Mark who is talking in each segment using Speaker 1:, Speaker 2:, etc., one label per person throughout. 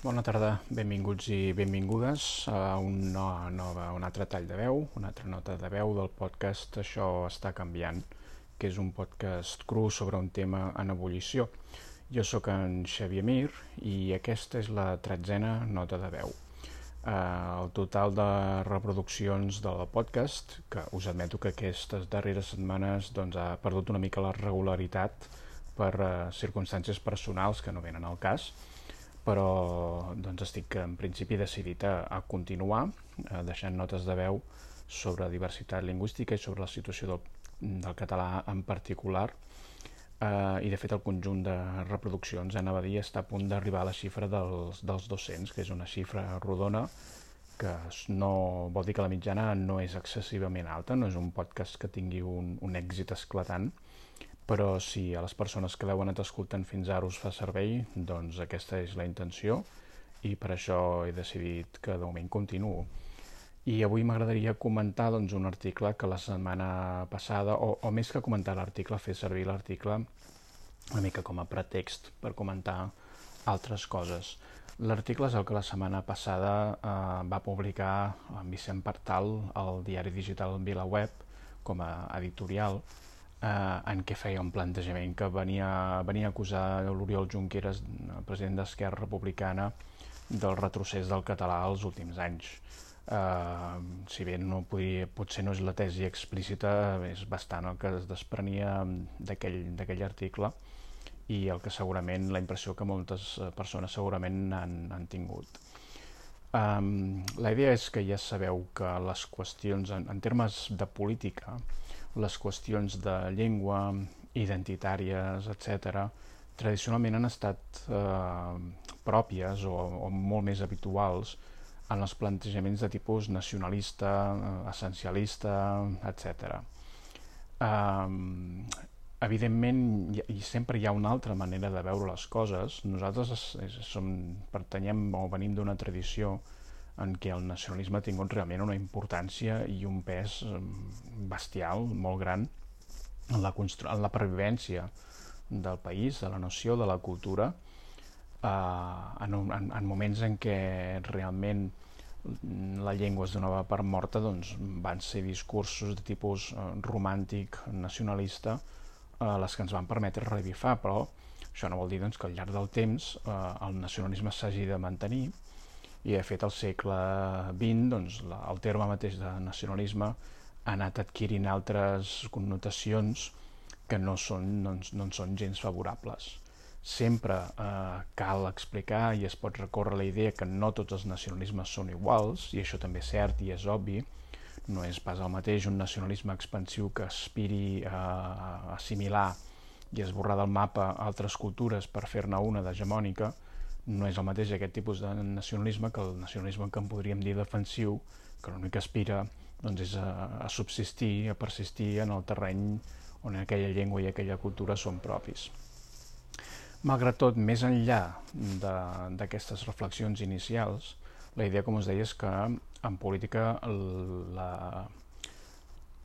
Speaker 1: Bona tarda, benvinguts i benvingudes a una nova, un altre tall de veu, una altra nota de veu del podcast Això està canviant, que és un podcast cru sobre un tema en ebullició. Jo sóc en Xavier Mir i aquesta és la tretzena nota de veu. Uh, el total de reproduccions del podcast, que us admeto que aquestes darreres setmanes doncs, ha perdut una mica la regularitat per uh, circumstàncies personals que no venen al cas, però doncs estic en principi decidit a, a continuar eh, deixant notes de veu sobre diversitat lingüística i sobre la situació del, del català en particular. Eh, i de fet el conjunt de reproduccions anava a dir està a punt d'arribar a la xifra dels, dels 200 que és una xifra rodona que no vol dir que la mitjana no és excessivament alta, no és un podcast que tingui un, un èxit esclatant, però si a les persones que l'heu anat escoltant fins ara us fa servei, doncs aquesta és la intenció i per això he decidit que de moment continuo. I avui m'agradaria comentar doncs, un article que la setmana passada, o, o més que comentar l'article, fer servir l'article una mica com a pretext per comentar altres coses. L'article és el que la setmana passada eh, va publicar en Vicent Partal al diari digital VilaWeb com a editorial eh, en què feia un plantejament que venia, venia a acusar l'Oriol Junqueras, president d'Esquerra Republicana, del retrocés del català als últims anys. Uh, si bé no podria, potser no és la tesi explícita, és bastant el que es desprenia d'aquell article i el que segurament, la impressió que moltes persones segurament han, han tingut. Um, la idea és que ja sabeu que les qüestions, en, en termes de política, les qüestions de llengua, identitàries, etc., tradicionalment han estat eh, pròpies o, o molt més habituals en els plantejaments de tipus nacionalista, eh, essencialista, etc. Um, evidentment, i, i sempre hi ha una altra manera de veure les coses. Nosaltres es, es, som, pertanyem o venim d'una tradició en què el nacionalisme ha tingut realment una importància i un pes bestial, molt gran, en la, en la pervivència del país, de la noció, de la cultura, eh, en, en, en moments en què realment la llengua es donava per morta, doncs van ser discursos de tipus eh, romàntic, nacionalista, eh, les que ens van permetre revifar, però això no vol dir doncs, que al llarg del temps eh, el nacionalisme s'hagi de mantenir, i de fet al segle XX doncs, la, el terme mateix de nacionalisme ha anat adquirint altres connotacions que no són, no, no en són gens favorables. Sempre eh, cal explicar i es pot recórrer la idea que no tots els nacionalismes són iguals, i això també és cert i és obvi, no és pas el mateix un nacionalisme expansiu que aspiri a assimilar i esborrar del mapa altres cultures per fer-ne una d'hegemònica, no és el mateix aquest tipus de nacionalisme que el nacionalisme que en podríem dir defensiu, que l'únic que aspira doncs, és a, a subsistir, a persistir en el terreny on aquella llengua i aquella cultura són propis. Malgrat tot, més enllà d'aquestes reflexions inicials, la idea, com us deia, és que en política la,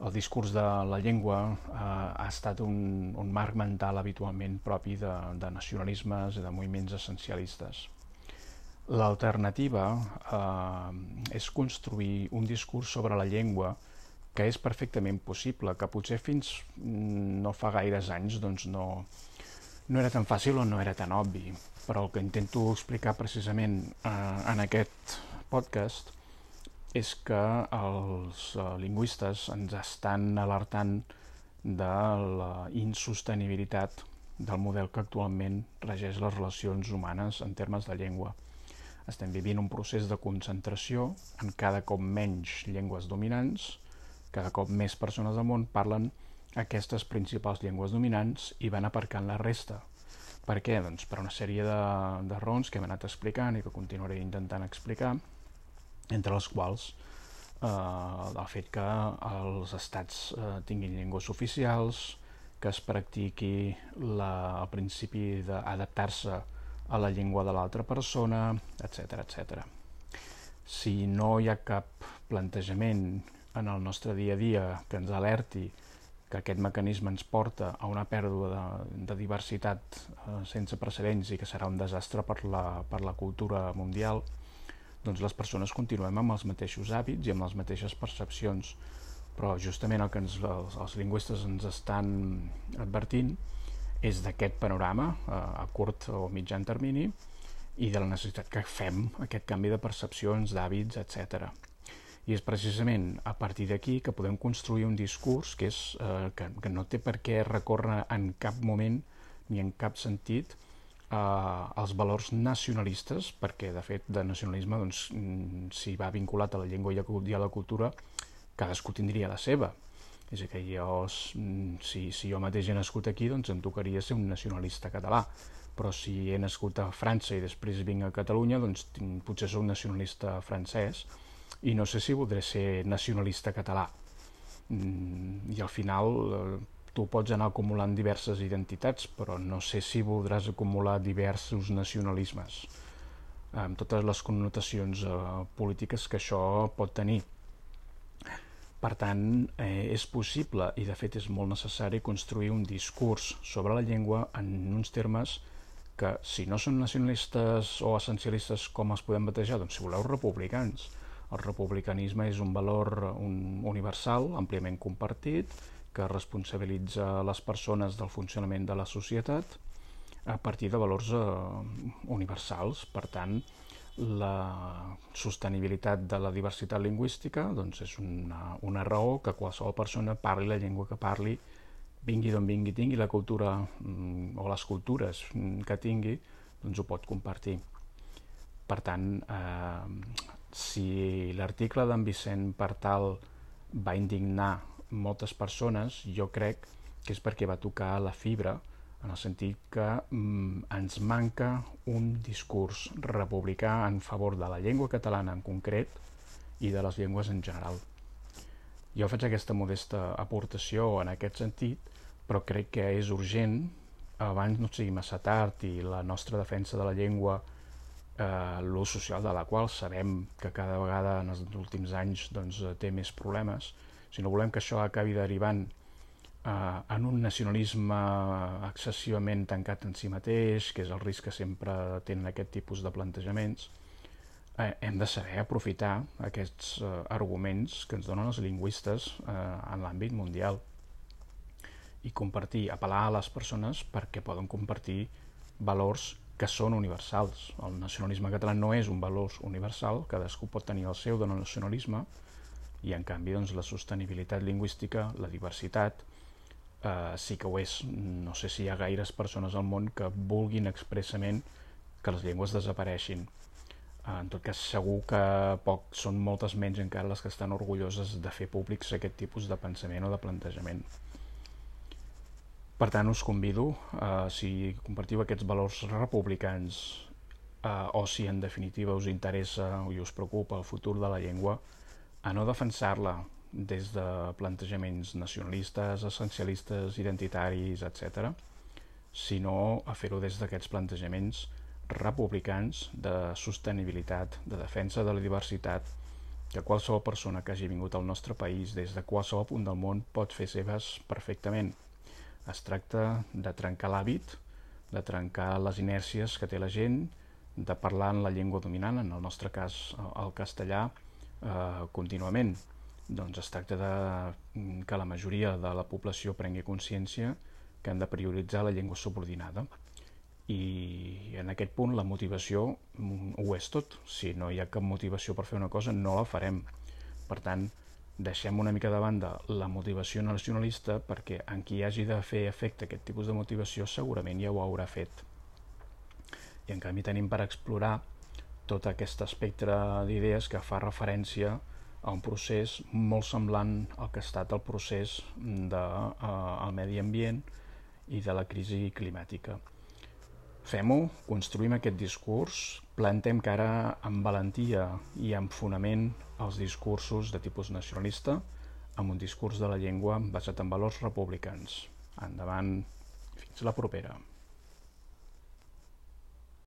Speaker 1: el discurs de la llengua eh, ha estat un, un marc mental habitualment propi de, de nacionalismes i de moviments essencialistes. L'alternativa eh, és construir un discurs sobre la llengua que és perfectament possible, que potser fins no fa gaires anys doncs no, no era tan fàcil o no era tan obvi, però el que intento explicar precisament eh, en aquest podcast és que els uh, lingüistes ens estan alertant de la insostenibilitat del model que actualment regeix les relacions humanes en termes de llengua. Estem vivint un procés de concentració en cada cop menys llengües dominants, cada cop més persones del món parlen aquestes principals llengües dominants i van aparcant la resta. Per què? Doncs per una sèrie de, de raons que hem anat explicant i que continuaré intentant explicar, entre les quals eh, el fet que els estats eh, tinguin llengües oficials, que es practiqui la, el principi d'adaptar-se a la llengua de l'altra persona, etc etc. Si no hi ha cap plantejament en el nostre dia a dia que ens alerti que aquest mecanisme ens porta a una pèrdua de, de diversitat eh, sense precedents i que serà un desastre per la, per la cultura mundial, doncs les persones continuem amb els mateixos hàbits i amb les mateixes percepcions. Però justament el que ens, els, els lingüistes ens estan advertint és d'aquest panorama a, eh, a curt o mitjan termini i de la necessitat que fem aquest canvi de percepcions, d'hàbits, etc. I és precisament a partir d'aquí que podem construir un discurs que, és, eh, que, que no té per què recórrer en cap moment ni en cap sentit eh, els valors nacionalistes, perquè de fet de nacionalisme doncs, mm, si va vinculat a la llengua i a la cultura, cadascú tindria la seva. És a dir, que jo, mm, si, si jo mateix he nascut aquí, doncs em tocaria ser un nacionalista català, però si he nascut a França i després vinc a Catalunya, doncs potser sóc nacionalista francès, i no sé si voldré ser nacionalista català. Mm, I al final eh, tu pots anar acumulant diverses identitats, però no sé si voldràs acumular diversos nacionalismes, amb totes les connotacions eh, polítiques que això pot tenir. Per tant, eh, és possible, i de fet és molt necessari, construir un discurs sobre la llengua en uns termes que, si no són nacionalistes o essencialistes com els podem batejar, doncs si voleu republicans, el republicanisme és un valor un, universal, àmpliament compartit, que responsabilitza les persones del funcionament de la societat a partir de valors eh, universals. Per tant, la sostenibilitat de la diversitat lingüística doncs és una, una raó que qualsevol persona parli la llengua que parli, vingui d'on vingui, tingui la cultura mm, o les cultures que tingui, doncs ho pot compartir. Per tant, eh, si l'article d'en Vicent Partal va indignar moltes persones, jo crec que és perquè va tocar la fibra, en el sentit que mm, ens manca un discurs republicà en favor de la llengua catalana en concret i de les llengües en general. Jo faig aquesta modesta aportació en aquest sentit, però crec que és urgent, abans no sigui massa tard i la nostra defensa de la llengua eh, l'ús social de la qual sabem que cada vegada en els últims anys doncs, eh, té més problemes, si no volem que això acabi derivant eh, en un nacionalisme excessivament tancat en si mateix, que és el risc que sempre tenen aquest tipus de plantejaments, eh, hem de saber aprofitar aquests eh, arguments que ens donen els lingüistes eh, en l'àmbit mundial i compartir, apel·lar a les persones perquè poden compartir valors que són universals. El nacionalisme català no és un valor universal, cadascú pot tenir el seu de nacionalisme, i en canvi doncs, la sostenibilitat lingüística, la diversitat, eh, sí que ho és. No sé si hi ha gaires persones al món que vulguin expressament que les llengües desapareixin. Eh, en tot cas, segur que poc, són moltes menys encara les que estan orgulloses de fer públics aquest tipus de pensament o de plantejament. Per tant, us convido, eh, si compartiu aquests valors republicans eh, o si en definitiva us interessa i us preocupa el futur de la llengua, a no defensar-la des de plantejaments nacionalistes, essencialistes, identitaris, etc., sinó a fer-ho des d'aquests plantejaments republicans de sostenibilitat, de defensa de la diversitat, que qualsevol persona que hagi vingut al nostre país des de qualsevol punt del món pot fer seves perfectament es tracta de trencar l'hàbit, de trencar les inèrcies que té la gent, de parlar en la llengua dominant, en el nostre cas el castellà, eh, contínuament. Doncs es tracta de mm, que la majoria de la població prengui consciència que han de prioritzar la llengua subordinada. I en aquest punt la motivació mm, ho és tot. Si no hi ha cap motivació per fer una cosa, no la farem. Per tant, deixem una mica de banda la motivació nacionalista perquè en qui hagi de fer efecte aquest tipus de motivació segurament ja ho haurà fet. I en canvi tenim per explorar tot aquest espectre d'idees que fa referència a un procés molt semblant al que ha estat el procés del de, uh, medi ambient i de la crisi climàtica. Fem-ho, construïm aquest discurs, plantem cara amb valentia i amb fonament els discursos de tipus nacionalista amb un discurs de la llengua basat en valors republicans. Endavant, fins la propera.